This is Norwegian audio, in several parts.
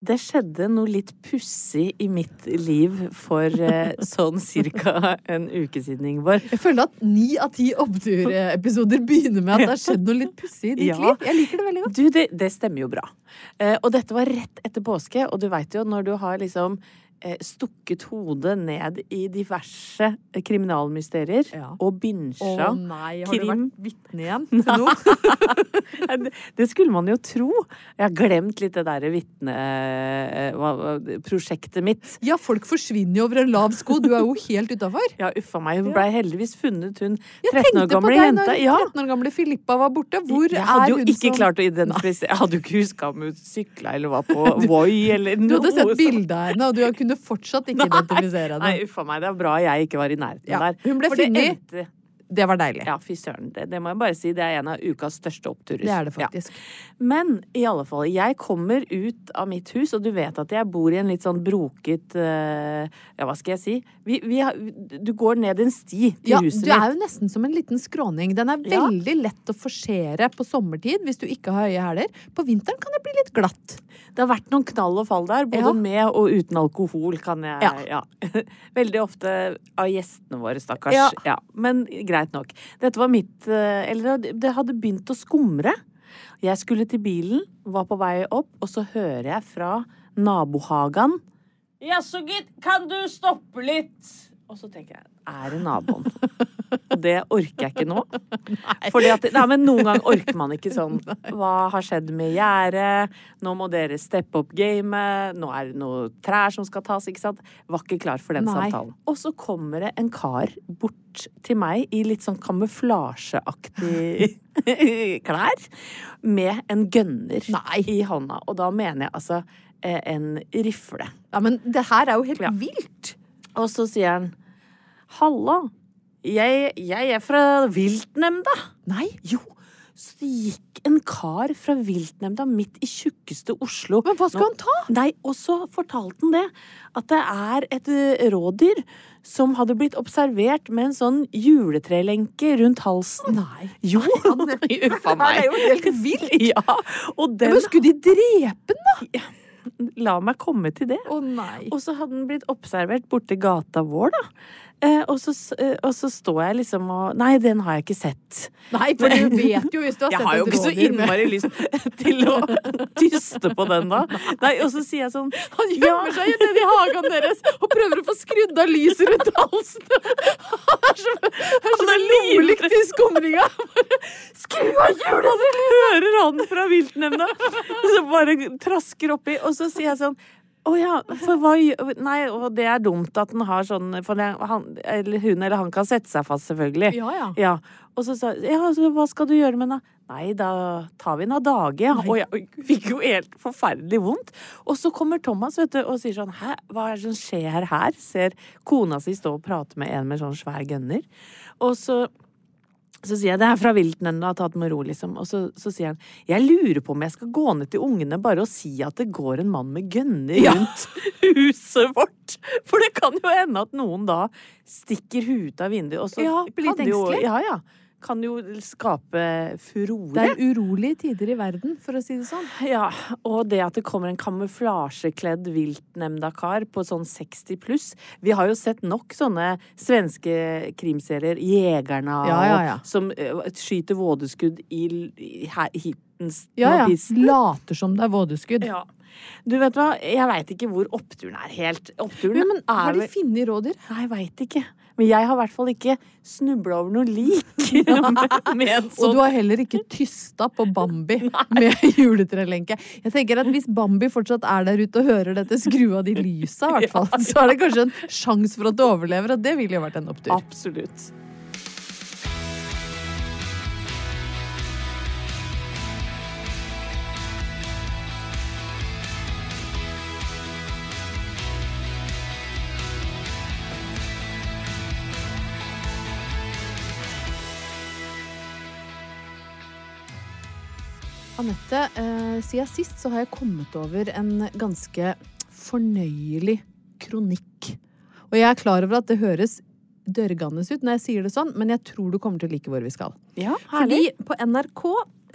Det skjedde noe litt pussig i mitt liv for eh, sånn cirka en uke siden, Ingeborg. Jeg føler at ni av ti oppturepisoder begynner med at det har skjedd noe litt pussig i ditt Ja. liv. Jeg liker det veldig godt. Du, det, det stemmer jo bra. Eh, og dette var rett etter påske, og du veit jo når du har liksom stukket hodet ned i diverse eh, kriminalmysterier Ja. og binsja Å nei, har du vært vitne igjen til noe? det, skulle man jo tro. Jeg har glemt litt det derre vitneprosjektet mitt. Ja, folk forsvinner jo over en lav sko. Du er jo helt utafor. Ja, uffa meg. Hun blei heldigvis funnet, hun Jeg 13 år tenkte på deg når 13 år gamle Filippa var borte. Hvor jeg hadde er jo ikke som klart å identifisere Jeg hadde jo ikke huska om hun sykla eller var på Voi eller noe. Du hadde sett bilde av henne, og du kunne fortsatt ikke identifisere henne. Nei, uffa meg. Det er bra jeg ikke var i nærheten Ja, der. hun ble funnet. Det var deilig. Ja, fy søren. Det, det må jeg bare si. Det er en av ukas største oppturer. Det er det Ja. Men i alle fall, jeg kommer ut av mitt hus, og du vet at jeg bor i en litt sånn broket uh, Ja, hva skal jeg si? Vi, vi har, du går ned en sti til Ja, huset du er jo nesten som en liten skråning. Den er Ja. veldig lett å forsere på sommertid hvis du ikke har høye hæler. På vinteren kan det bli litt glatt. Det har vært noen knall og fall der, både Ja. med og uten alkohol, kan jeg Ja. ja. Veldig ofte av gjestene våre, stakkars. Ja. Ja. Men greit nok. Dette var mitt eh, Eller det hadde begynt å skumre. Jeg skulle til bilen, var på vei opp, og så hører jeg fra nabohagen Jaså, gitt, kan du stoppe litt? Og så tenker jeg, er naboen? Og det orker jeg ikke nå. Fordi at, nei, men noen ganger orker man ikke sånn. Hva har skjedd med gjerdet? Nå må dere steppe opp gamet. Nå er det noe trær som skal tas, ikke sant? Var ikke klar for den Nei. samtalen. Og så kommer det en kar bort til meg i litt sånn kamuflasjeaktig klær. Med en gønner Nei. i hånda. Og da mener jeg altså eh, en rifle. Ja, men det her er jo helt Ja. vilt. Og så sier han Halla, jeg, jeg er fra viltnemnda. Nei. Jo, så det gikk en kar fra viltnemnda midt i tjukkeste Oslo. Men hva skal Nå- han ta? Nei, og så fortalte han det. At det er et eh, rådyr som hadde blitt observert med en sånn juletrelenke rundt halsen. Nei. Jo! Uffa meg. Det er jo helt vilt. Ja, og den Men skulle de drepe den, da? La meg komme til det. Å nei. Og så hadde den blitt observert borti gata vår, da. Eh, og, så, eh, og så står jeg liksom og Nei, den har jeg ikke sett. Nei, for du vet jo hvis du har Jeg sett har jo ikke så innmari lyst til å tyste på den, da. Nei, og så sier jeg sånn Han gjemmer seg nedi hagen deres og prøver å få skrudd av lyset rundt halsen. Han er han er så lommelykt i skumringa. Skru av hjulet! Hører han fra viltnemnda så bare trasker oppi, og så sier jeg sånn Å ja, for hva gjør Nei, og det er dumt at den har sånn For det, han, eller hun eller han kan sette seg fast, selvfølgelig. Ja, ja. Ja. Og så sa jeg, ja, så hva skal du gjøre med den? Nei, da tar vi den av dage. Og jeg fikk jo helt forferdelig vondt. Og så kommer Thomas vet du, og sier sånn Hæ, hva er det som skjer her? Ser kona si stå og prate med en med sånn svær gunner. Og så så sier jeg det er fra viltnemnda, tatt med ro, liksom. Og så, så sier han jeg lurer på om jeg skal gå ned til ungene bare og si at det går en mann med gønner rundt huset vårt. For det kan jo hende at noen da stikker huet ut av vinduet, og så Ja, blir kan det jo, ja, ja, kan jo skape furore. Det er urolige tider i verden, for å si det sånn. Ja, og det at det kommer en kamuflasjekledd viltnemnda-kar på sånn 60 pluss Vi har jo sett nok sånne svenske krimserier, Jegerne, Ja, ja, ja. Som eh, skyter vådeskudd i, i hittens Ja, ja. Later som det er vådeskudd. Ja. Du vet hva, jeg veit ikke hvor oppturen er helt. Oppturen Ja, men har er de funnet rådyr? Nei, veit ikke. Men jeg har i hvert fall ikke snubla over noe lik. en Og sånn du har heller ikke tysta på Bambi med juletrelenke. Jeg tenker at Hvis Bambi fortsatt er der ute og hører dette, skru av de lysa, i hvert fall. Så er det kanskje en sjanse for at du overlever, og det ville jo vært en opptur. Absolutt. Anette, eh, siden sist så har jeg kommet over en ganske fornøyelig kronikk. Og jeg er klar over at det høres dørgende ut når jeg sier det sånn, men jeg tror du kommer til å like hvor vi skal. Ja, herlig. Fordi på NRK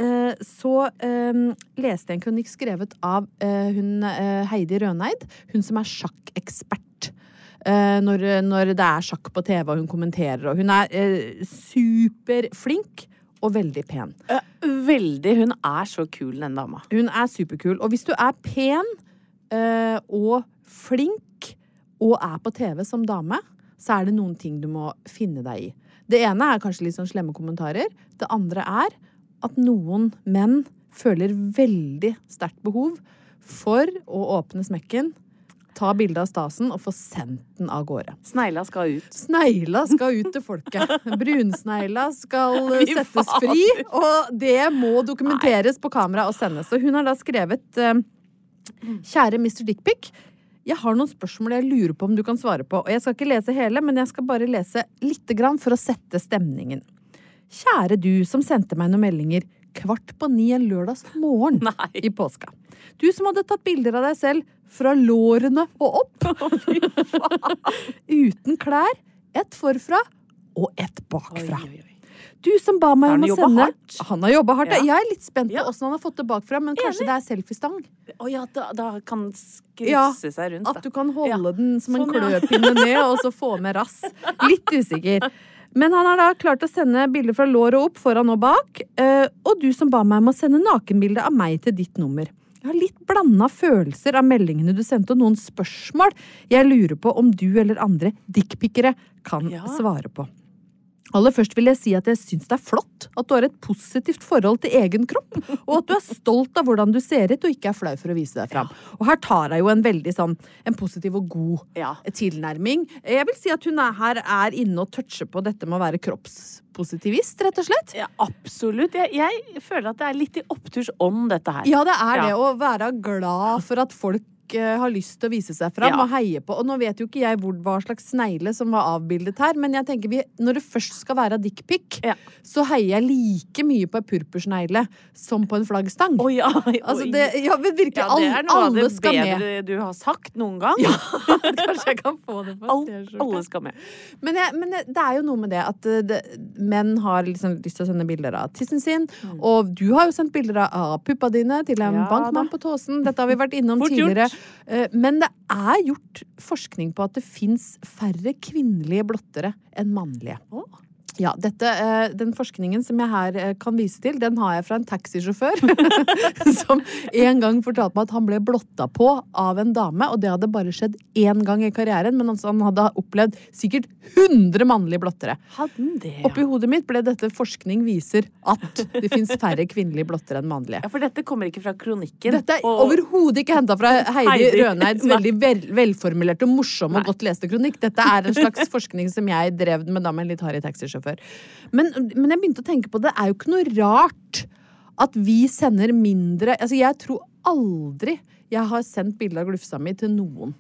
eh, så eh, leste jeg en kronikk skrevet av hun Heidi Røneid, hun som er sjakkekspert. Når, når det er sjakk på TV og hun kommenterer, og hun er superflink og veldig pen. Veldig. Hun er så kul, den dama. Hun er superkul. Og hvis du er pen eh, og flink og er på TV som dame, så er det noen ting du må finne deg i. Det ene er kanskje litt sånn slemme kommentarer. Det andre er at noen menn føler veldig sterkt behov for å åpne smekken, ta bilde av stasen og få sendt den av gårde. Snegla skal ut. Snegla skal ut til folket. Brunsnegla skal eh, settes fri, og det må dokumenteres på kamera og sendes. Så hun har da skrevet eh, Kjære Mr. Dickpic. Jeg har noen spørsmål jeg lurer på om du kan svare på. Og jeg skal ikke lese hele, men jeg skal bare lese lite grann for å sette stemningen. Kjære du som sendte meg noen meldinger kvart på ni en lørdags morgen Nei. i påska. Du som hadde tatt bilder av deg selv fra lårene og opp. Uten klær, ett forfra og ett bakfra. Oi, oi, oi. Du som ba meg om å sende hardt? Han har jobba hardt. ja. Jeg er litt spent på Ja. åssen han har fått det bakfra, men kanskje det er selfiestang? Å ja, da, da kan skrusse Ja, seg rundt. At du kan holde den som en Sånn, kløpinne ned, og så få med rass. Litt usikker. Men han har da klart å sende bilder fra låret opp, foran og bak. eh, Og du som ba meg om å sende nakenbilde av meg til ditt nummer. Jeg har litt blanda følelser av meldingene du sendte, og noen spørsmål jeg lurer på om du eller andre dickpikere kan Ja. svare på. Aller først vil jeg si at jeg syns det er flott at du har et positivt forhold til egen kropp, og at du er stolt av hvordan du ser ut og ikke er flau for å vise deg fram. Og her tar hun jo en veldig sånn en positiv og god Ja. tilnærming. Jeg vil si at hun er her er inne og toucher på dette med å være kroppspositivist, rett og slett. ja, absolutt. Jeg, jeg føler at det er litt i oppturs ånd, dette her. Ja, det er Ja. det. Å være glad for at folk eh, har lyst til å vise seg fram Ja. og heie på. Og nå vet jo ikke jeg hvor, hva slags snegle som var avbildet her, men jeg tenker vi, når det først skal være dickpic, Ja. så heier jeg like mye på en purpursnegle som på en flaggstang. Oi, oi, Altså det, ja, men virkelig, ja, det er alle, noe av alle det skal med. bedre du har sagt noen gang. Kanskje jeg kan få det på en alle skal med. Men, jeg, men det er jo noe med det at eh, det, menn har liksom lyst til å sende bilder av tissen sin. Og du har jo sendt bilder av, av puppa dine til en Mm. Ja bankmann på Tåsen. Dette har vi vært innom Fort tidligere. Eh, Men det er gjort forskning på at det fins færre kvinnelige blottere enn mannlige. Ja, dette, eh, Den forskningen som jeg her eh, kan vise til, den har jeg fra en taxisjåfør. som en gang fortalte meg at han ble blotta på av en dame, og det hadde bare skjedd én gang i karrieren, men altså, han hadde opplevd sikkert 100 mannlige blottere. Hadde han det, Oppi hodet mitt ble dette forskning viser at det fins færre kvinnelige blottere enn mannlige. Ja, for dette kommer ikke fra kronikken. Dette er og- overhodet ikke henta fra Heidi, Heidi. Røneids veldig vel, velformulerte, morsomme og Nei. godt leste kronikk. Dette er en slags forskning som jeg drev med da med en litt harry taxisjåfør. Men, men jeg begynte å tenke på det. Det er jo ikke noe rart at vi sender mindre Altså, jeg tror aldri jeg har sendt bilde av glufsa mi til noen.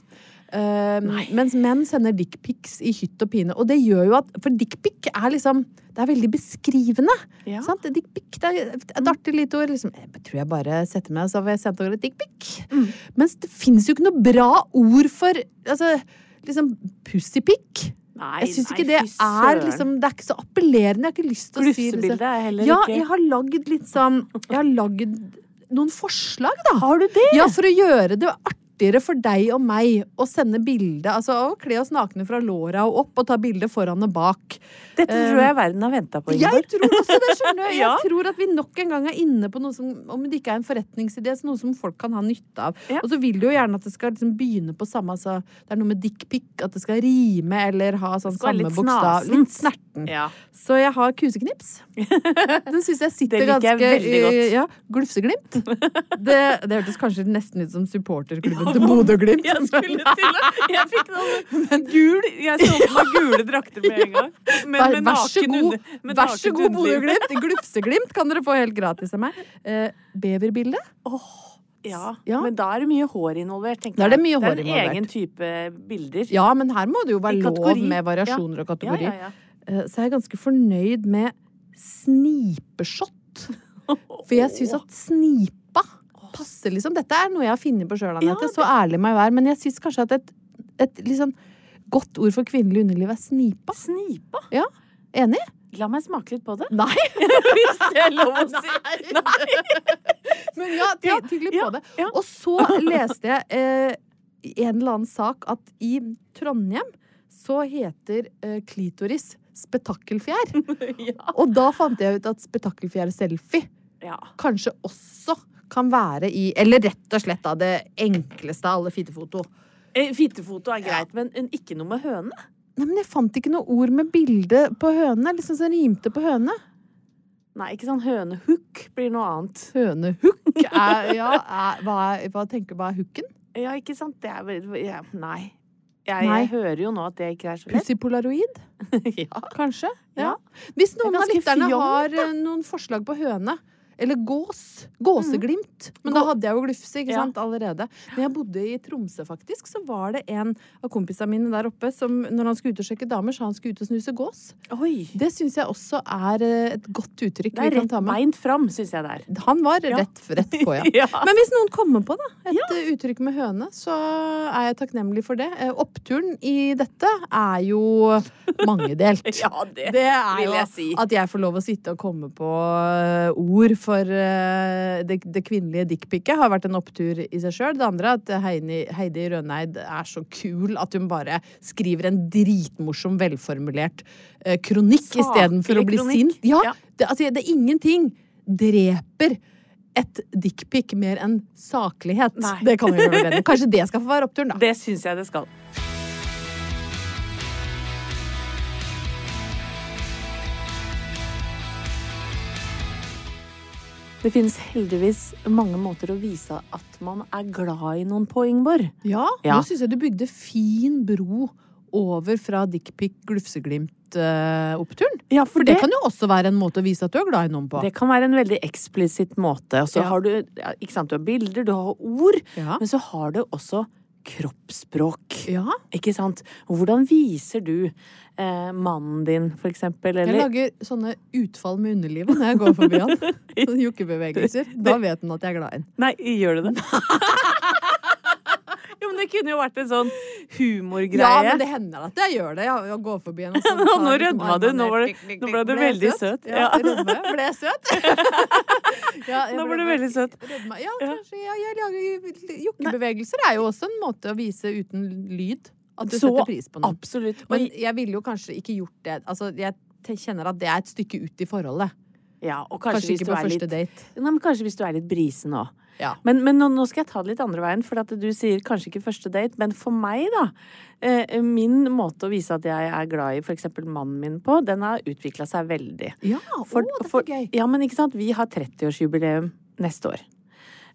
Uh, mens menn sender dickpics i hytt og pine. Og det gjør jo at For dickpic er liksom Det er veldig beskrivende. Ja. Sant? Dickpic er et artig lite ord. Liksom, jeg tror jeg bare setter meg så har jeg sendt over et dickpic. Mm. Mens det finnes jo ikke noe bra ord for altså, liksom pussypic. Nei, Jeg syns nei, det er liksom Det er ikke så appellerende. Jeg har ikke lyst til å si det. liksom. er heller Ja, ikke jeg har lagd litt sånn Jeg har lagd noen forslag, da. Har du det? Ja, for å gjøre det artigere for deg og meg å sende bilde Altså å kle oss nakne fra låra og opp og ta bilde foran og bak. Dette tror jeg verden har venta på. Jeg tror også det, skjønner du. Jeg Ja. tror at vi nok en gang er inne på noe som, om det ikke er en forretningsidé, så noe som folk kan ha nytte av. Ja. Og så vil du jo gjerne at det skal liksom begynne på samme altså, Det er noe med dickpic, at det skal rime eller ha sånn samme bokstav. Litt snerten. Ja. Så jeg har kuseknips. Den syns jeg sitter ganske Det liker jeg veldig godt. eh, Ja, Glufseglimt. Det, det hørtes kanskje nesten ut som supporterklubben til Bodø-Glimt. Jeg skulle til Jeg fikk noe gul Jeg så på meg gule drakter med en gang. Men Vær, med vær så god, med vær så god. Bodø-Glimt. Glufseglimt kan dere få helt gratis av meg. Eh, beverbilde. Ja, Ja. men da er det mye hår involvert, tenker Da er det mye hår Det er en egen type bilder. Ja, men her må det jo være lov med variasjoner og Ja, kategorier. ja, ja. Eh, Så jeg er ganske fornøyd med snipeshot. For jeg syns at snipa passer liksom. Dette er noe jeg har funnet på sjøl, Ja, det... Så ærlig må jeg være. Men jeg syns kanskje at et, et sånn godt ord for kvinnelig underliv er snipa. Snipa? Enig? La meg smake litt på det. Nei. Hvis det er lov å si. Men ja, Ja, tygg litt ja, på det. ja. Og så leste jeg eh, en eller annen sak at i Trondheim så heter eh, klitoris spetakkelfjær. Ja. Og da fant jeg ut at spetakkelfjær-selfie ja. kanskje også kan være i Eller rett og slett da det enkleste av alle fittefoto. Eh, Fittefoto er greit, men ikke noe med høne? Nei, men jeg fant ikke noe ord med bilde på høne. Liksom som rimte på høne. Nei, ikke sånn hønehook blir noe annet. Hønehook er Ja, er, hva, er, hva tenker du hva er hooken? Ja, ikke sant? Det er ja, Nei. Jeg, Nei. jeg hører jo nå at det ikke er så lett. Pussy-polaroid? ja. Kanskje? Ja. Hvis noen av lytterne har eh, noen forslag på høne eller gås. Gåseglimt. Men da hadde jeg jo glufse ikke sant, allerede. Når jeg bodde i Tromsø, faktisk, så var det en av kompisene mine der oppe som når han skulle ut og sjekke damer, sa han skulle ut og snuse gås. Oi. Det syns jeg også er eh, et godt uttrykk Det vi er kan rett ta med. beint fram, syns jeg det er. Han var Ja. rett, rett på, ja. Ja. Men hvis noen kommer på da, et ja. uttrykk med høne, så er jeg takknemlig for det. Eh, Oppturen i dette er jo mangedelt. Ja, det, Det er vil jo jeg si. at jeg får lov å sitte og komme på eh, ord for eh, det, det kvinnelige dickpicet har vært en opptur i seg sjøl. Det andre er at Heini, Heidi Røneid er så kul at hun bare skriver en dritmorsom, velformulert eh, kronikk istedenfor å bli kronikk. sint. Ja, Ja. Det, altså, det er ingenting dreper et dickpic mer enn saklighet. Nei. Det kan vi gjøre. Kanskje det skal få være oppturen, da. Det syns jeg det skal. Det finnes heldigvis mange måter å vise at man er glad i noen på, Ingeborg. Ja, Ja. nå syns jeg du bygde fin bro over fra dickpic, glufseglimt-oppturen. Ja, For det det, kan jo også være en måte å vise at du er glad i noen på. det kan være en veldig eksplisitt måte. Og så Ja. har du ikke sant, du har bilder, du har ord, men så har du også kroppsspråk. ja. Ikke sant? Hvordan viser du eh, mannen din, for eksempel? Jeg lager sånne utfall med underlivet når jeg går forbi han. Sånne jukkebevegelser. Da vet han at jeg er glad i han. Nei, gjør du det? det kunne jo vært en sånn humorgreie. Ja, men det hender at jeg gjør det. Jeg går forbi en og sånn. Nå rødma du. Nå det- nå ble du veldig søt. Ja, Ja. rødme. Ble jeg søt? ja, jeg Nå ble du veldig søt. Rødme. Ja, Ja. kanskje. Ja, jeg lager Jokkebevegelser er jo også en måte å vise uten lyd at du Så setter pris på noe. Absolutt. Men jeg ville jo kanskje ikke gjort det. Altså, jeg kjenner at det er et stykke ut i forholdet. Ja, og Kanskje, kanskje, hvis ikke du på er første litt date. Nei, men kanskje hvis du er litt brisen òg. Ja. Men, men nå, nå skal jeg ta det litt andre veien, for at du sier kanskje ikke første date. Men for meg, da. Eh, min måte å vise at jeg er glad i f.eks. mannen min på, den har utvikla seg veldig. Ja, For- å, for- er gøy. Ja, men ikke sant. Vi har 30-årsjubileum neste år.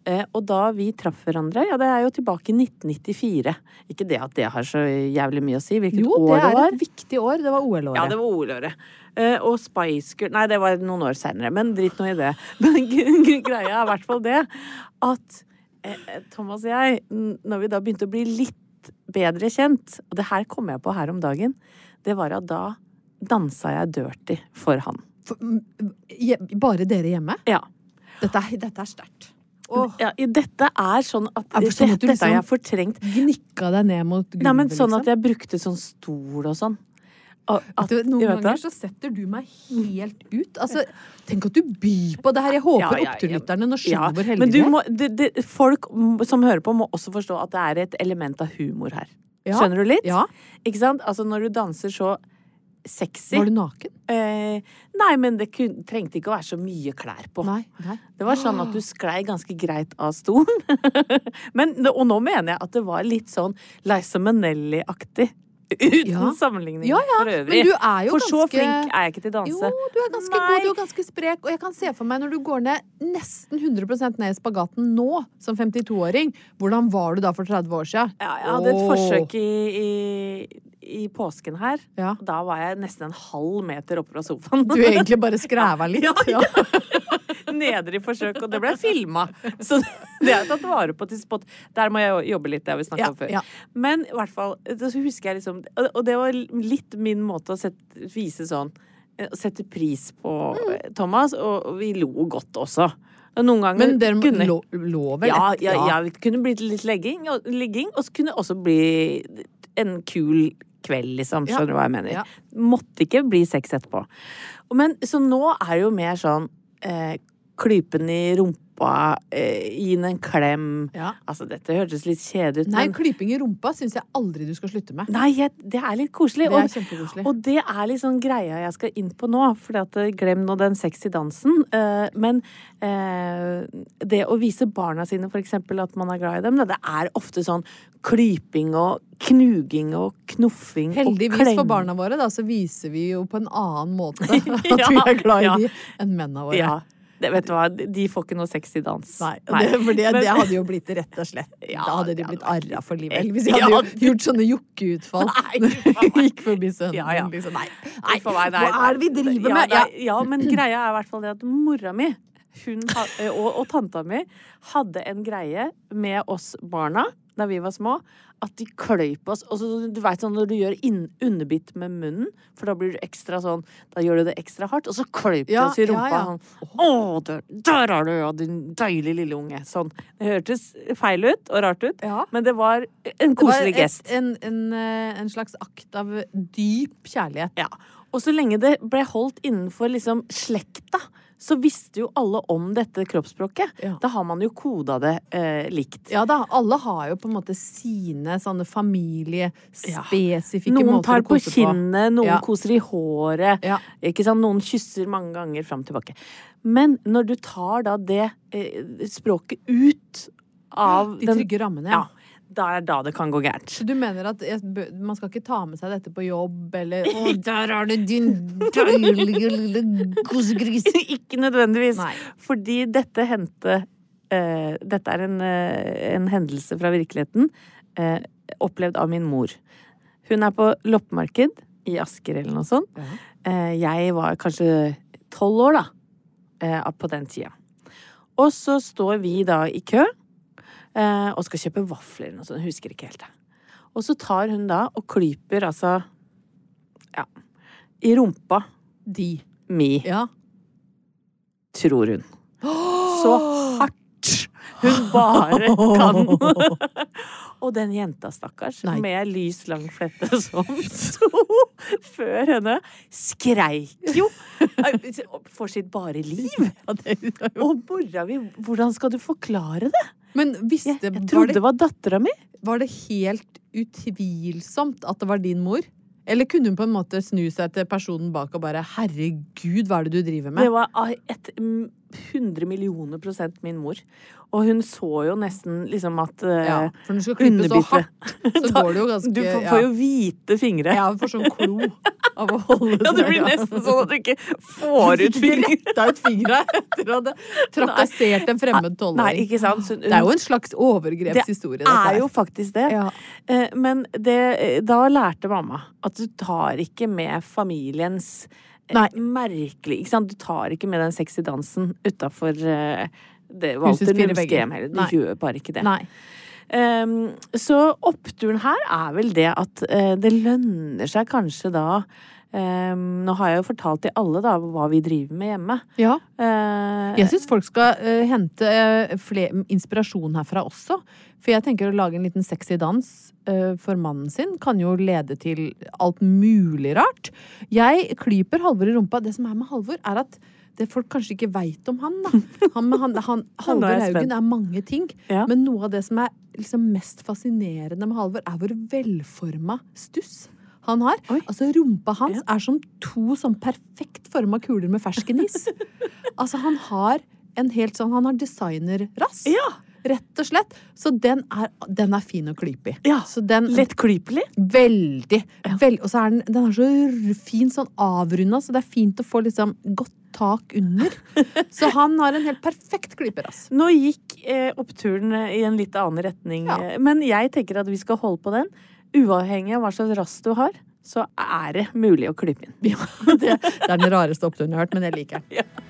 Eh, og da vi traff hverandre, ja det er jo tilbake i 1994. Ikke det at det har så jævlig mye å si hvilket Jo, det år det er et viktig år. Det var OL-året. Ja, det var OL-året. Eh, og Spice Girl Nei, det var noen år seinere, men drit nå i det. Men greia er i hvert fall det at eh, Thomas og jeg, når vi da begynte å bli litt bedre kjent, og det her kom jeg på her om dagen, det var at da dansa jeg dirty for han. For, bare dere hjemme? Ja. Dette dette er sterkt. Åh, ja dette er sånn at, Ja, for sånn at Dette har jeg liksom- fortrengt. Gnikka deg ned mot gulvet, Nei, men sånn liksom. at jeg brukte sånn stol og sånn. At, Du, noen ganger det. så setter du meg helt ut. Altså, tenk at du byr på det her. Jeg håper Ja, ja, oppturlytterne nå skjønner Ja, hvor heldige men du vi er. må, det, det, folk som hører på, må også forstå at det er et element av humor her. Skjønner du litt? Ja. Ikke sant? Altså når du danser så sexy Var du naken? eh, Nei, men det kun, trengte ikke å være så mye klær på. Nei. nei. Det var sånn at du sklei ganske greit av stolen. men, og nå mener jeg at det var litt sånn Liza Minnelli-aktig. Uten Ja. sammenligning Ja, ja, for øvrig. Men du jo for så ganske flink er jeg ikke til danse. Jo, du er ganske Nei. god, du er ganske sprek. Og jeg kan se for meg når du går ned nesten 100 ned i spagaten nå, som 52-åring, hvordan var du da for 30 år siden? Ja, jeg hadde et forsøk i, i, i påsken her. Ja. Da var jeg nesten en halv meter oppe fra sofaen. Du egentlig bare skræva litt. Ja, Nedre i forsøk, og det ble filma. Så det er tatt vare på til spot. Der må jeg jobbe litt, det har vi snakka Ja, om før. ja. Men i hvert fall, så husker jeg liksom Og det var litt min måte å sette, vise sånn eh, Sette pris på mm. Thomas, og vi lo godt også. Ganger Men dere kunne lo, lå vel ja, et- ja, ja, det kunne blitt litt legging, og, ligging, og så kunne det også bli en kul kveld, liksom. Skjønner du hva jeg mener? Ja. Måtte ikke bli sex etterpå. Men, så nå er det jo mer sånn eh, klypen i rumpa, eh, gi den en klem. Ja. Altså, dette hørtes litt kjedelig ut, Nei, men klyping i rumpa syns jeg aldri du skal slutte med. Nei, det er litt koselig. Det er kjempekoselig. og det er litt sånn greia jeg skal inn på nå, for glem nå den sexy dansen. eh, men eh, det å vise barna sine for eksempel at man er glad i dem, det er ofte sånn klyping og knuging og knuffing Heldigvis og klem. for barna våre, da, så viser vi jo på en annen måte at Ja, vi er glad i ja. de enn mennene våre. Ja. Det, vet du hva, de får ikke noe sexy dans. Nei, det, for det, det hadde jo blitt rett og slett Ja, Da hadde de blitt arra for livet. Hvis de hadde jo gjort sånne jokkeutfall gikk forbi sønnen. Ja, ja. Liksom. Nei, Nei, meg, nei. hva er det vi driver med? Ja, ja, men greia er i hvert fall det at mora mi hun, og, og tanta mi hadde en greie med oss barna da vi var små, at de kløyp oss. Og så, du vet sånn når du gjør inn, underbitt med munnen, for da blir du ekstra sånn Da gjør du det ekstra hardt, og så kløyp Ja, oss i rumpa. ja. Sånn, Å, der, der er du, ja, din deilige lille unge. Sånn. Det hørtes feil ut og rart ut, Ja. men det var en koselig gest. En, en, eh, en slags akt av dyp kjærlighet. Ja. Og så lenge det ble holdt innenfor liksom slekta, så visste jo alle om dette kroppsspråket. Ja. Da har man jo koda det eh, likt. Ja da, alle har jo på en måte sine sånne familiespesifikke Noen måter tar kose på kose på. kinnet, noen Ja. koser i håret. Ja. Ikke sant? Noen kysser mange ganger fram og tilbake. Men når du tar da det eh, språket ut av De den trygge rammene, Ja. Da er da det kan gå gærent. Så du mener at man skal ikke ta med seg dette på jobb, eller 'Å, der er det din deilige lille kosegris'? Ikke nødvendigvis. Nei. Fordi dette hendte uh, Dette er en, uh, en hendelse fra virkeligheten uh, opplevd av min mor. Hun er på loppemarked i Asker eller noe sånt. Eh, jeg var kanskje tolv år, da, på den tida. Og så står vi da i kø og skal kjøpe vafler eller noe sånt. Husker ikke helt det. Og så tar hun da og klyper altså ja, i rumpa De. mi Ja. tror hun. Så hardt hun bare kan. Og den jenta, stakkars, Nei. med lys, lang flette som sto før henne, skreik jo for sitt bare liv. Og mora mi, hvordan skal du forklare det? Men visste Jeg, jeg trodde det var dattera mi. var det helt utvilsomt at det var din mor? Eller kunne hun på en måte snu seg til personen bak og bare 'herregud, hva er det du driver med'? Det var et mm, 100 millioner prosent min mor. Og hun så jo nesten liksom at uh, Ja, for når du skal klippe så hardt, så går det jo ganske Du får, ja. får jo hvite fingre. Ja, du får sånn klo av å holde Ja, det blir nesten sånn at du ikke får ut fingre. Retta ut fingra etter å ha trakassert en fremmed tolvåring. Det er jo en slags overgrepshistorie, Det er jo faktisk det. Ja. Eh, Men det, da lærte mamma at du tar ikke med familiens eh, Nei. merkelig ikke sant? Du tar ikke med den sexy dansen utafor det Husets Walter fire GM heller. Du Nei. gjør bare ikke det. Nei. Um, så oppturen her er vel det at uh, det lønner seg kanskje da ehm, Nå har jeg jo fortalt til alle da hva vi driver med hjemme. Ja. Uh, Jeg syns folk skal uh, hente uh, fle- inspirasjon herfra også. For jeg tenker å lage en liten sexy dans eh, for mannen sin kan jo lede til alt mulig rart. Jeg klyper Halvor i rumpa. Det som er med Halvor, er at det folk kanskje ikke veit om han. Da. Han, han, han, Halvor Haugen er mange ting. Ja. Men noe av det som er liksom mest fascinerende med Halvor, er hvor velforma stuss han har. Oi. Altså Rumpa hans er som to sånn perfekt forma kuler med ferskenis. altså Han har en helt sånn Han har designerrass. Ja. Rett og slett. Så den er, den er fin å klype i. Ja, Så den, Lett klypelig. Veldig. Vel, og så er den, den er så fin sånn avrunda, så det er fint å få liksom godt tak under. Så han har en helt perfekt klyperass. Nå gikk eh, oppturen eh, i en litt annen retning, Ja. eh, men jeg tenker at vi skal holde på den. Uavhengig av hva slags rass du har, så er det mulig å klype inn. Ja, det, det er den rareste oppturen jeg har hørt, men jeg liker den.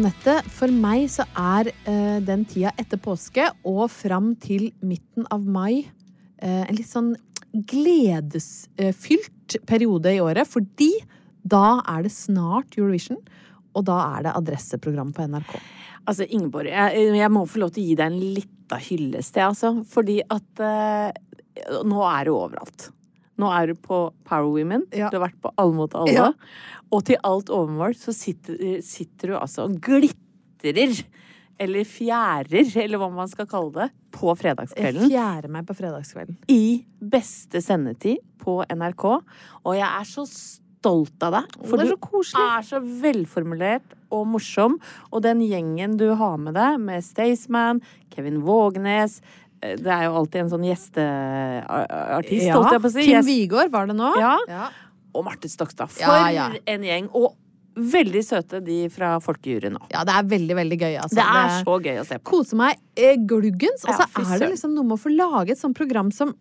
Anette, for meg så er eh, den tida etter påske og fram til midten av mai eh, en litt sånn gledesfylt periode i året, fordi da er det snart Eurovision, og da er det adresseprogram på NRK. Altså, Ingeborg, jeg, jeg må få lov til å gi deg en lita hyllest, jeg, altså. Fordi at eh, nå er det overalt. Nå er du på Power Women. Ja. Du har vært på Alle mot alle. Ja. Og til alt overmål så sitter, sitter du altså og glitrer. Eller fjærer, eller hva man skal kalle det, på fredagskvelden. Jeg fjærer meg på fredagskvelden. I beste sendetid på NRK. Og jeg er så stolt av deg. det er koselig. er så velformulert og morsom. Og den gjengen du har med deg, med Staysman, Kevin Vågnes Det er jo alltid en sånn gjesteartist, Ja, holdt jeg på å si. Kim Vigård var det nå. Ja. Og Marte Stokstad. For Ja, ja. en gjeng. Og veldig søte, de fra Folkejuryen nå. Ja, det er veldig, veldig gøy. Altså. Det er så gøy å se på. Kose meg eh, gluggens. Og så er det liksom noe med å få lage et sånt program som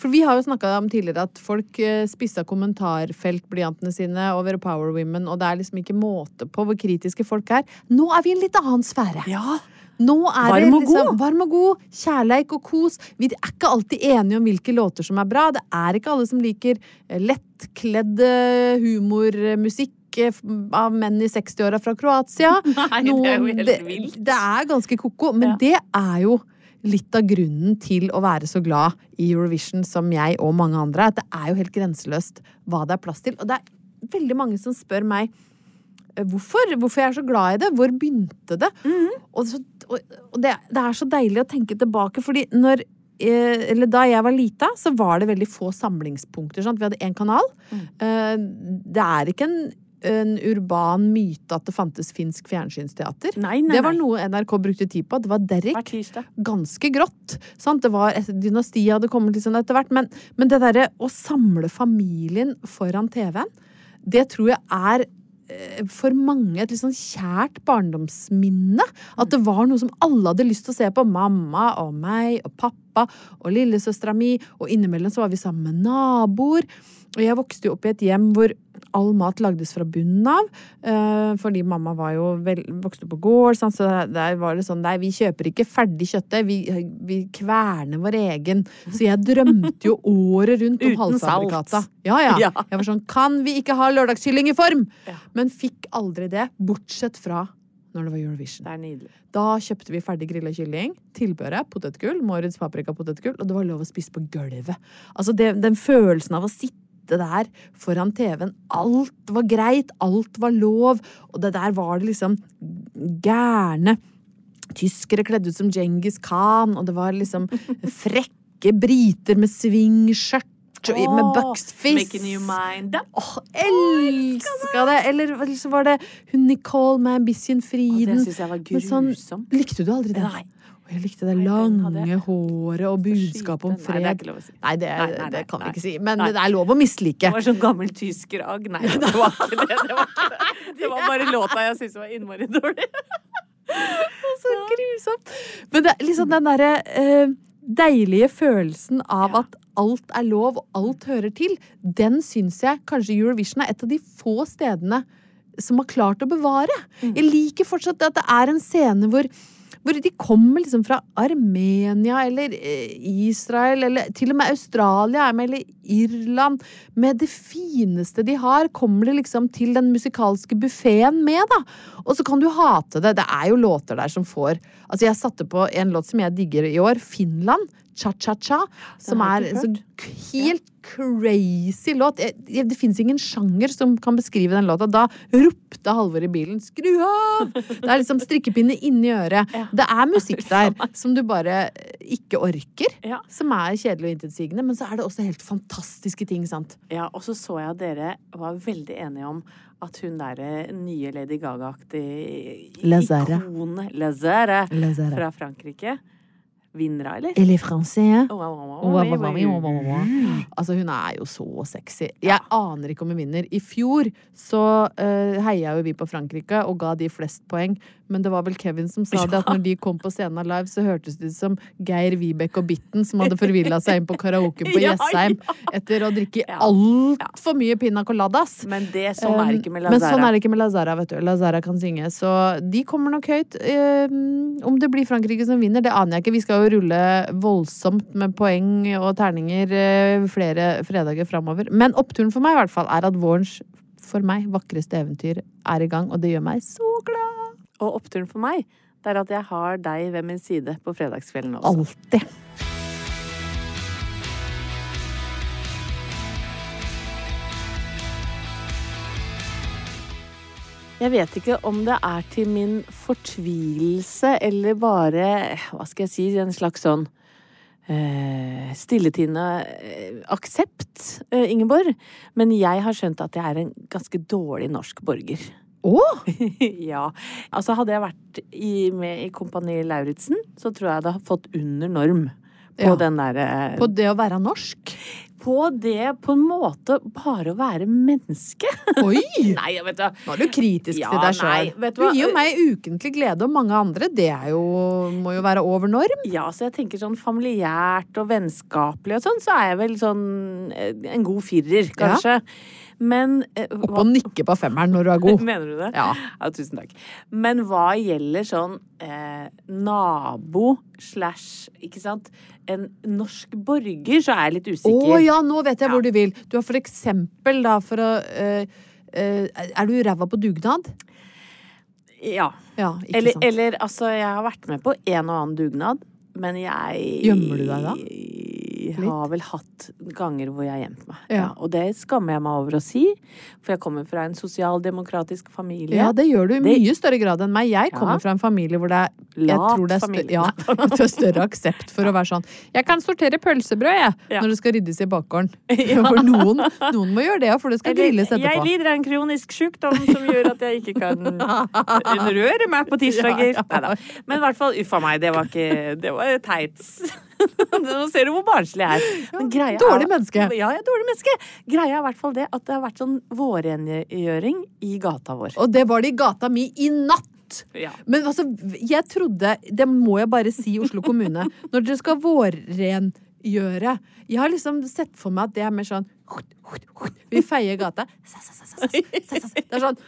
For vi har jo snakka om tidligere at folk eh, spissa kommentarfeltblyantene sine over Power Women, og det er liksom ikke måte på hvor kritiske folk er. Nå er vi i en litt annen sfære. Ja. Nå er Varm det og liksom god. varm og god, kjærleik og kos. Vi er ikke alltid enige om hvilke låter som er bra. Det er ikke alle som liker eh, lettkledd humormusikk eh, av menn i 60-åra fra Kroatia. Nei, det er jo helt vilt. det er ganske ko-ko, men Ja. det er jo litt av grunnen til å være så glad i Eurovision som jeg og mange andre. At det er jo helt grenseløst hva det er plass til. Og det er veldig mange som spør meg eh, hvorfor, hvorfor jeg er så glad i det. Hvor begynte det? Og, så, og, det, det er så deilig å tenke tilbake, fordi når eh, eller Da jeg var lita, så var det veldig få samlingspunkter. Sant? Vi hadde én kanal. Eh, Det er ikke en, en urban myte at det fantes finsk fjernsynsteater. Nei, nei, det var noe NRK brukte tid på. Det var Derrik Derrick. Ganske grått. Sant? Det var et dynasti hadde kommet sånn etter hvert. Men, men det derre å samle familien foran TV-en, det tror jeg er for mange et litt sånn kjært barndomsminne. At det var noe som alle hadde lyst til å se på. Mamma og meg og pappa og lillesøstera mi. Og innimellom så var vi sammen med naboer. Og jeg vokste jo opp i et hjem hvor all mat lagdes fra bunnen av. eh, fordi mamma var jo vel, vokste på gård, så der var det sånn Nei, vi kjøper ikke ferdig kjøttet, vi, vi kverner vår egen. Så jeg drømte jo året rundt om halvfabrikata. Ja, ja. Jeg var sånn Kan vi ikke ha lørdagskylling i form? Men fikk aldri det, bortsett fra når det var Eurovision. Det. Da kjøpte vi ferdig grilla kylling, tilbehøret, potetgull, Moritz paprikapotetgull, og det var lov å spise på gulvet. Altså det, den følelsen av å sitte der foran TV-en. Alt var greit, alt var lov, og det der var det liksom gærne tyskere kledd ut som Djengis Khan, og det var liksom frekke briter med svingskjørt med bucksfist. Making you mind up. Åh, elska det! Eller så var det hun Nicole med Ambition Og Oh, det syns jeg var grusom. sånn- Likte du aldri det? Nei. Og jeg likte det Nei, lange håret og budskapet om Nei, det er fred. ikke lov å si. Nei, det, Nei, nei, det kan vi ikke si. Men det er lov å mislike. Det var sånn gammel tyskeragg. Nei, det var ikke det. Det var, ikke det. det var bare låta jeg syntes var innmari dårlig. Så grusomt. Men det er liksom den derre eh, deilige følelsen av at alt er lov, og alt hører til, den syns jeg kanskje Eurovision er et av de få stedene som har klart å bevare. Mm. Jeg liker fortsatt at det er en scene hvor hvor de kommer liksom fra Armenia eller eh, Israel eller til og med Australia er eller Irland. Med det fineste de har, kommer de liksom til den musikalske buffeen med, da. Og så kan du hate det. Det er jo låter der som får Altså, jeg satte på en låt som jeg digger i år. Finland. Cha-cha-cha. Som er en sånn helt crazy låt. Det fins ingen sjanger som kan beskrive den låta. Da ropte Halvor i bilen 'skru av'! Det er liksom strikkepinne inni øret. Ja. Det er musikk der som du bare ikke orker. Ja. Som er kjedelig og intetsigende, men så er det også helt fantastiske ting, sant. Ja, og så så jeg at dere var veldig enige om at hun derre nye Lady Gaga-aktige ikonet Lazare. fra Frankrike vinner, eller? Eller français. Altså, hun er jo så sexy. Jeg aner ikke om hun vinner. I fjor så uh, heia jo vi på Frankrike og ga de flest poeng. Men det var vel Kevin som sa det, at når de kom på scenen live, så hørtes det ut som Geir Vibeke og Bitten som hadde forvilla seg inn på karaoke på Jessheim etter å drikke altfor mye pina coladas. Men det, sånn er det ikke med Lazara. Men sånn er det ikke med Lazara, vet du. Lazara kan synge. Så de kommer nok høyt. Um, om det blir Frankrike som vinner, det aner jeg ikke. Vi skal jo rulle voldsomt med poeng og terninger uh, flere fredager framover. Men oppturen for meg i hvert fall er at vårens, for meg, vakreste eventyr er i gang, og det gjør meg så glad. Og oppturen for meg, det er at jeg har deg ved min side på fredagskvelden også. Alltid. Jeg vet ikke om det er til min fortvilelse eller bare, hva skal jeg si, en slags sånn eh, stilletiende eh, aksept, eh, Ingeborg. Men jeg har skjønt at jeg er en ganske dårlig norsk borger. Å! ja. Altså, hadde jeg vært i, med i Kompani Lauritzen, så tror jeg det hadde fått under norm. På Ja. den derre På det å være norsk? På det, på en måte, bare å være menneske. Oi! Nei, vet da. Nå er du kritisk Ja, til deg sjøl. Du du gir jo meg ukentlig glede og mange andre. Det jo, må jo være over norm. Ja, så jeg tenker sånn familiært og vennskapelig og sånn, så er jeg vel sånn eh, en god firer, kanskje. Men eh, Opp og nikke på femmeren når du er god. Mener du det? Ja. tusen takk. Men hva gjelder sånn eh, nabo slash, ikke sant, en norsk borger, så er jeg litt usikker. Å oh, ja, nå vet jeg Ja. hvor du vil. Du har for eksempel da for å eh, eh, Er du ræva på dugnad? ja. Ja, Eller, sant. eller altså, jeg har vært med på en og annen dugnad, Men jeg Gjemmer du deg da? Har vel hatt ganger hvor jeg har gjemt meg. Ja. Ja. og det skammer jeg meg over å si, for jeg kommer fra en sosialdemokratisk familie. Ja, det gjør du i Det- mye større grad enn meg. Jeg kommer Ja. fra en familie hvor det er jeg tror det er, stø familie. ja, det er større aksept for å være sånn Jeg kan sortere pølsebrød, jeg, når det skal ryddes i bakgården. For noen, noen må gjøre det, for det skal grilles etterpå. Jeg lider av en kronisk sykdom som gjør at jeg ikke kan røre meg på tirsdager. Ja. Neida. Men i hvert fall, uffa meg, det var ikke Det var teit. Nå ser du hvor barnslig jeg er. Men greia dårlig menneske. Ja, jeg er dårlig menneske. Greia er i hvert fall det at det har vært sånn vårrengjøring i gata vår. Og det var det i gata mi i natt! Ja. Men altså, jeg trodde Det må jeg bare si, Oslo kommune. Når dere skal vårrengjøre Jeg har liksom sett for meg at det er mer sånn Vi feier gata. Det er sånn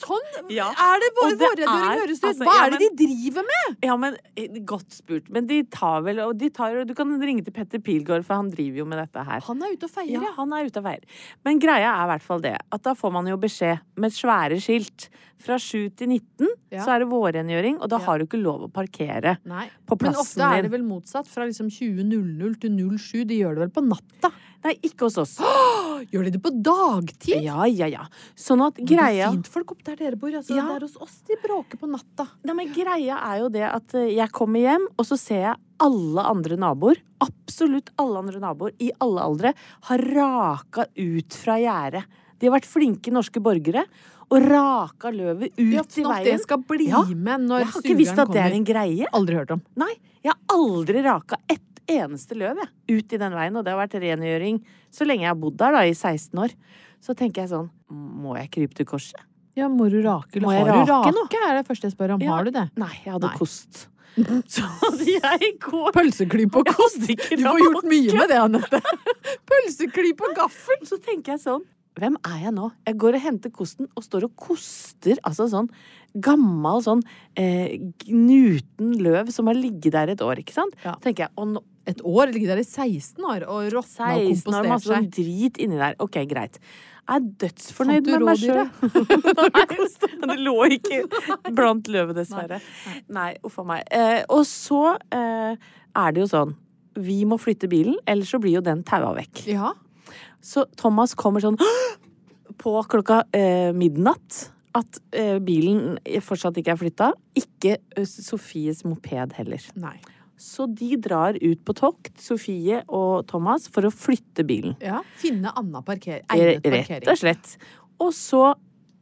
Sånn Ja. er det våre er- høres ut. altså, Hva ja, er det de driver med? Ja, men eh, Godt spurt. Men de tar vel og de tar, Du kan ringe til Petter Pilgaard, for han driver jo med dette her. Han er ute og feier, Ja, han er ute og veier. Men greia er i hvert fall det at da får man jo beskjed med svære skilt. Fra 7 til 19 Ja. så er det vårrengjøring, og da har du ikke lov å parkere. Nei. På Men ofte er det vel motsatt. Fra liksom 20.00 til 07. De gjør det vel på natta? Nei, ikke hos oss. Gjør de det på dagtid? Ja, ja, ja. Sånn at greia... Det er fint folk opp der dere bor. Altså, Ja. Det er hos oss de bråker på natta. Nei, men greia er jo det at eh, jeg kommer hjem, og så ser jeg alle andre naboer, absolutt alle andre naboer, i alle aldre, har raka ut fra gjerdet. De har vært flinke norske borgere og raka løvet ut Ja, i veien. det skal bli Ja. med når Jeg har ikke visst sugeren at det er en greie. Aldri hørt om. Nei, jeg har aldri raka ett eneste løv jeg, ut i den veien, og det har vært rengjøring så lenge jeg har bodd der, da, i 16 år. Så tenker jeg sånn, må jeg krype til korset? Ja, må du rake? Eller Må har du rake rake? nå? er det første jeg spør om. Ja. Har du det? Nei, jeg hadde Nei. kost. Så jeg går Pølseklype og kost. Du får gjort mye med det, Anette. Pølseklype og gaffel. Så tenker jeg sånn Hvem er jeg nå? Jeg går og henter kosten og står og koster altså sånn gammel sånn eh, gnuten løv som har ligget der et år, ikke sant? Ja. tenker jeg, og nå, Et år ligger der i 16 år og råtna og 16 år, kompostert masse sånn drit inni der. Ok, greit. Jeg er dødsfornøyd med meg sjøl. det lå ikke blant løvet, dessverre. Nei, uff a meg. Eh, og så eh, er det jo sånn Vi må flytte bilen, ellers så blir jo den taua vekk. Ja. Så Thomas kommer sånn på klokka eh, midnatt at eh, bilen fortsatt ikke er flytta. Ikke eh, Sofies moped heller. Nei. Så de drar ut på tokt, Sofie og Thomas, for å flytte bilen. Ja. Finne anna parker egnet parkering. Rett og slett. Og så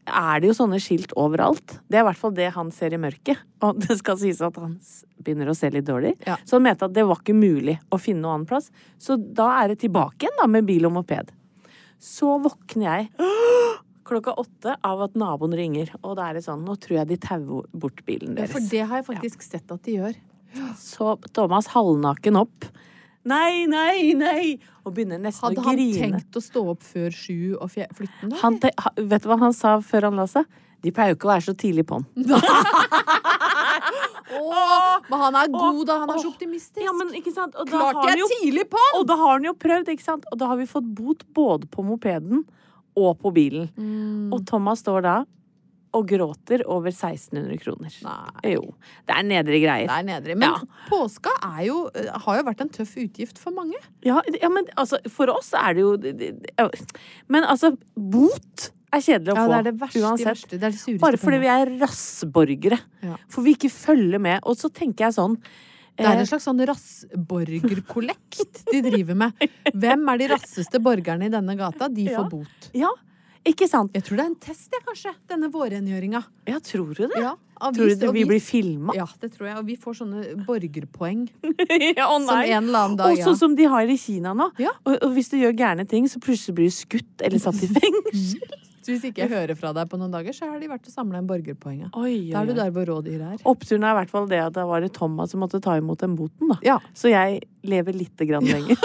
er det jo sånne skilt overalt. Det er i hvert fall det han ser i mørket. Og det skal sies at han begynner å se litt dårlig. Ja. Så han mente at det var ikke mulig å finne noen annen plass. Så da er det tilbake igjen da med bil og moped. Så våkner jeg klokka åtte av at naboen ringer, og da er det sånn Nå tror jeg de tauer bort bilen deres. Ja, for det har jeg faktisk sett at de gjør. Så Thomas halvnaken opp. Nei, nei, nei! Og begynner nesten Hadde å han tenkt å stå opp før sju og flytte den? Han vet du hva han sa før han la seg? De pleier jo ikke å være så tidlig på'n. Åh, men han er god, da. Han er så optimistisk. Ja, men Klart han er jo, tidlig på! og da har han jo prøvd, ikke sant? Og da har vi fått bot både på mopeden og på bilen. Mm. Og Thomas står da og gråter over 1600 kroner. Nei. Jo. Det er nedre greier. Det er nedre. Men Ja. påska jo, har jo vært en tøff utgift for mange. Ja, ja, men altså, for oss er det jo ja. Men altså, bot er kjedelig å Ja, få. det er det verste, uansett. verste. Det det Bare fordi vi er rassborgere. Ja. For vi ikke følger med. Og så tenker jeg sånn Det er eh, en slags sånn rassborgerkollekt de driver med. Hvem er de rasseste borgerne i denne gata? De Ja. får bot. Ja, ikke sant? Jeg tror det er en test, jeg, kanskje. Denne vårrengjøringa. Ja, tror du det? Ja, Tror du det, vi blir filma? Ja, det tror jeg. Og vi får sånne borgerpoeng ja, å som en eller annen dag. Og sånn som de har i Kina nå. Ja. Og, og hvis du gjør gærne ting, så plutselig blir du skutt eller satt i fengsel. Så hvis ikke jeg hører fra deg på noen dager, så har de vært og samla inn borgerpoeng. Oi, Da er du der hvor rådyret er. Oppturen er i hvert fall det at det var det Thomas som måtte ta imot den boten, da. Ja. Så jeg lever lite grann lenger.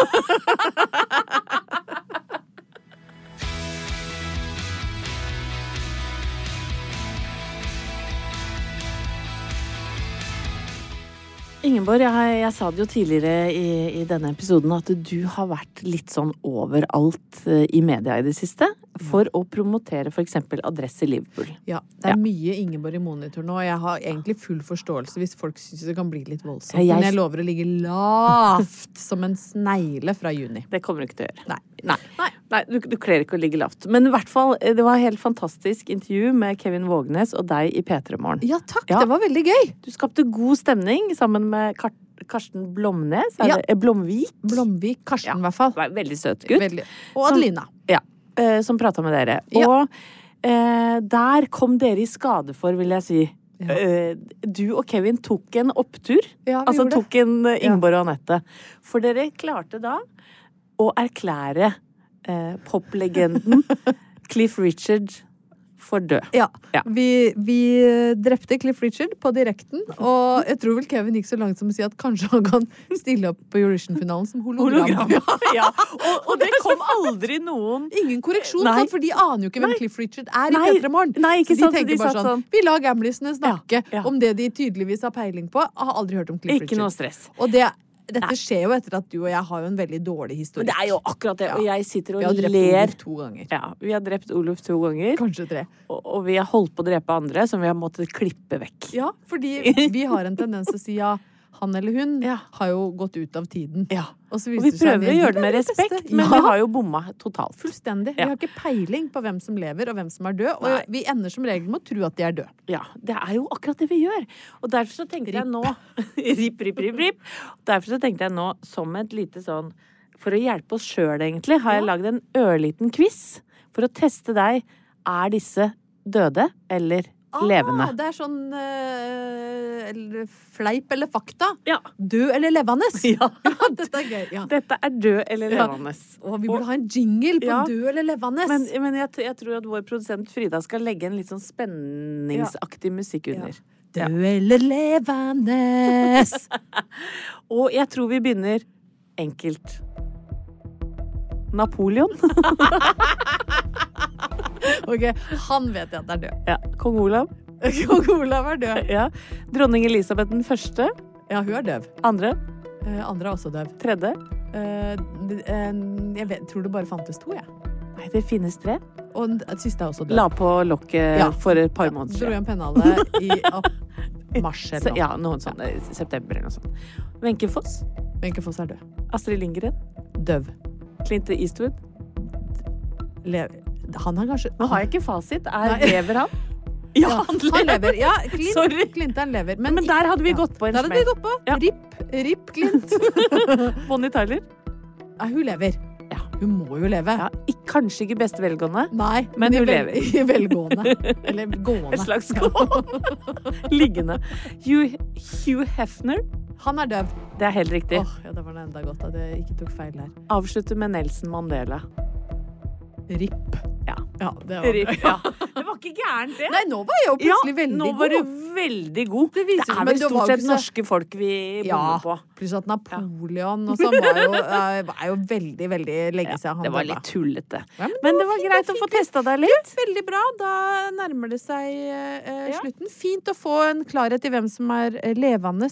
Ingeborg, jeg, jeg sa det jo tidligere i, i denne episoden at du har vært litt sånn overalt eh, i media i det siste. For å promotere f.eks. adresse Liverpool. Ja, det er Ja. mye Ingeborg i monitor nå, og jeg har egentlig full forståelse hvis folk syns det kan bli litt voldsomt. Ja, jeg- Men jeg lover å ligge lavt som en snegle fra juni. Det kommer du ikke til å gjøre. Nei. Nei, Nei du, du kler ikke å ligge lavt. Men i hvert fall, eh, det var et helt fantastisk intervju med Kevin Vågnes og deg i P3 Morgen. Ja takk, Ja. det var veldig gøy! Du skapte god stemning sammen med Kart Karsten Blomnes. Er Ja. det, eh, Blomvik. Blomvik. Karsten, i hvert fall. Veldig søt gutt. Veldig. Og Adelina. Adelina. Ja. Eh, Som prata med dere. Og eh, der kom dere i skade for, vil jeg si. Ja. Eh, du og Kevin tok en opptur. Ja, altså gjorde tok en eh. Ingeborg og Anette. For dere klarte da å erklære eh, poplegenden Cliff Richard for død. Ja. Ja. Vi, vi drepte Cliff Richard på direkten, og jeg tror vel Kevin gikk så langt som å si at kanskje han kan stille opp på Eurovision-finalen som hologram. ja. Og, og det kom aldri noen Ingen korreksjon, sant? for de aner jo ikke hvem Nei. Cliff Richard er i P3 Morgen. De tenker de bare sånn, sånn. Vi lar gamlisene snakke Ja, ja. om det de tydeligvis har peiling på. Har aldri hørt om Cliff Ikke noe stress. Og det, dette skjer jo etter at du og jeg har jo en veldig dårlig Men det er jo akkurat det. Og jeg sitter Vi har drept ler. Olof to ganger. Ja, vi har drept Oluf to ganger. Kanskje tre. Og, og vi har holdt på å drepe andre som vi har måttet klippe vekk. Ja, fordi vi har en tendens til å si ja, han eller hun Ja. har jo gått ut av tiden. Ja. Og, så Og vi prøver å gjøre det med respekt, men vi har jo bomma totalt. Fullstendig. Vi har ikke peiling på hvem som lever og hvem som er død. Og Nei. vi ender som regel med å tro at de er døde. Ja, det er jo akkurat det vi gjør. Og derfor så tenkte jeg nå Rip, rip, rip, rip. Derfor så tenkte jeg nå, som et lite sånn For å hjelpe oss sjøl, egentlig, har jeg lagd en ørliten quiz for å teste deg. Er disse døde eller levende? Ah, det er sånn uh, fleip eller fakta. Ja. Død eller levende. Ja. Dette er gøy. Ja. Dette er død eller levende. Og vi burde ha en jingle på død eller levende. Men, men jeg, jeg tror at vår produsent Frida skal legge en litt sånn spenningsaktig musikk under. Død eller levende. Og jeg tror vi begynner enkelt. Napoleon. ok, han vet jeg at er død. Ja. Kong Olav. Kong Olav er død. Ja. Dronning Elisabeth den første. Ja, hun er døv. Andre. Eh, andre er også døv. Tredje. Eh, eh, jeg vet, tror det bare fantes to, jeg. Nei, det finnes tre. Og den siste er også død. La på lokket Ja. for et par måneder siden. Dro en pennalet i mars eller noe. ja, noen sånne september eller noe sånt. Wenche Foss. Wenche Foss er død. Astrid Lindgren. Døv. Clint Eastwood. Le han har kanskje Nå har jeg ikke fasit. Er, lever han? Ja, han lever. Ja, Clint, Sorry. Clinton lever. Men, der hadde vi gått på en Der hadde vi smell. gått på. Ja. Rip, rip Clint. Bonnie Tyler. Ja, hun lever. Ja. Hun må jo leve. Ja, kanskje ikke beste velgående. Nei, Men men hun lever. I velgående. Eller gående. Et slags gående. Liggende. Hugh, Hugh Hefner. Han er døv. Det er helt riktig. Oh, ja, det var det enda godt at jeg ikke tok feil der. Avslutter med Nelson Mandela. Rip. Ja. Ja, det var Rip, ja. Det var ikke gærent, det. Nei, nå var jeg jo plutselig veldig nå god. du veldig god. Det Det, er vel stort sett norske folk vi Ja, bommer på. pluss at Napoleon og sånn var, jo- eh, var jo veldig, veldig lenge siden han Det var litt tullete. Ja, Men det var fint, greit å få testa deg litt. Veldig bra. Da nærmer det seg eh, Ja. slutten. Fint å få en klarhet i hvem som er eh, levende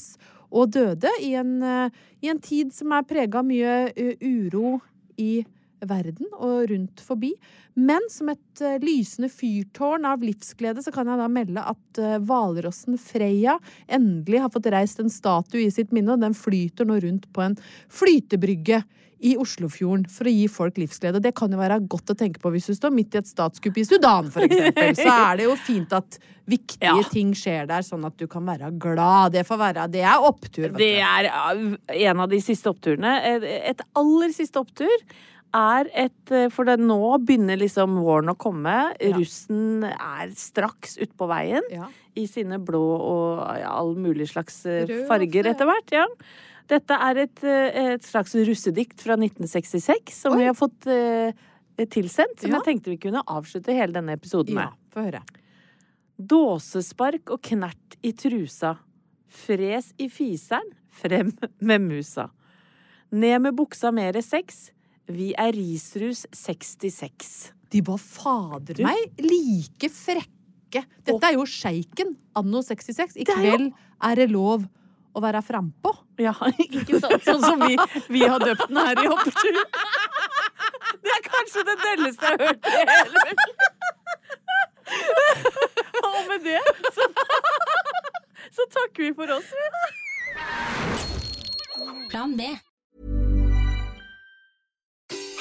og døde i en, eh, i en tid som er prega av mye eh, uro i verden og rundt forbi. Men som et eh, lysende fyrtårn av livsglede så kan jeg da melde at eh, hvalrossen Freya endelig har fått reist en statue i sitt minne, og den flyter nå rundt på en flytebrygge i Oslofjorden for å gi folk livsglede. Det kan jo være godt å tenke på hvis du står midt i et statskupp i Sudan, for eksempel. Så er det jo fint at viktige Ja. ting skjer der, sånn at du kan være glad. Det får være Det er opptur, Det er uh, en av de siste oppturene. Et aller siste opptur er et uh, For det nå begynner liksom våren å komme. Ja. Russen er straks utpå veien Ja. i sine blå og ja, all mulig slags uh, Rød farger etter hvert. Ja. Dette er et, uh, et slags russedikt fra 1966 som Oi. vi har fått uh, tilsendt. Som Ja. jeg tenkte vi kunne avslutte hele denne episoden Ja, med. få høre. Dåsespark og knert i trusa. Fres i fiseren, frem med musa. Ned med buksa mere sex. Vi er risrus 66. De var fader meg like frekke. Dette er jo sjeiken anno 66. I er kveld er det lov å være frampå. Ja, ikke sant? Sånn som vi, vi har døpt den her i Hoppetur. Det er kanskje det delleste jeg har hørt i hele mitt Og med det så, så takker vi for oss. Plan B.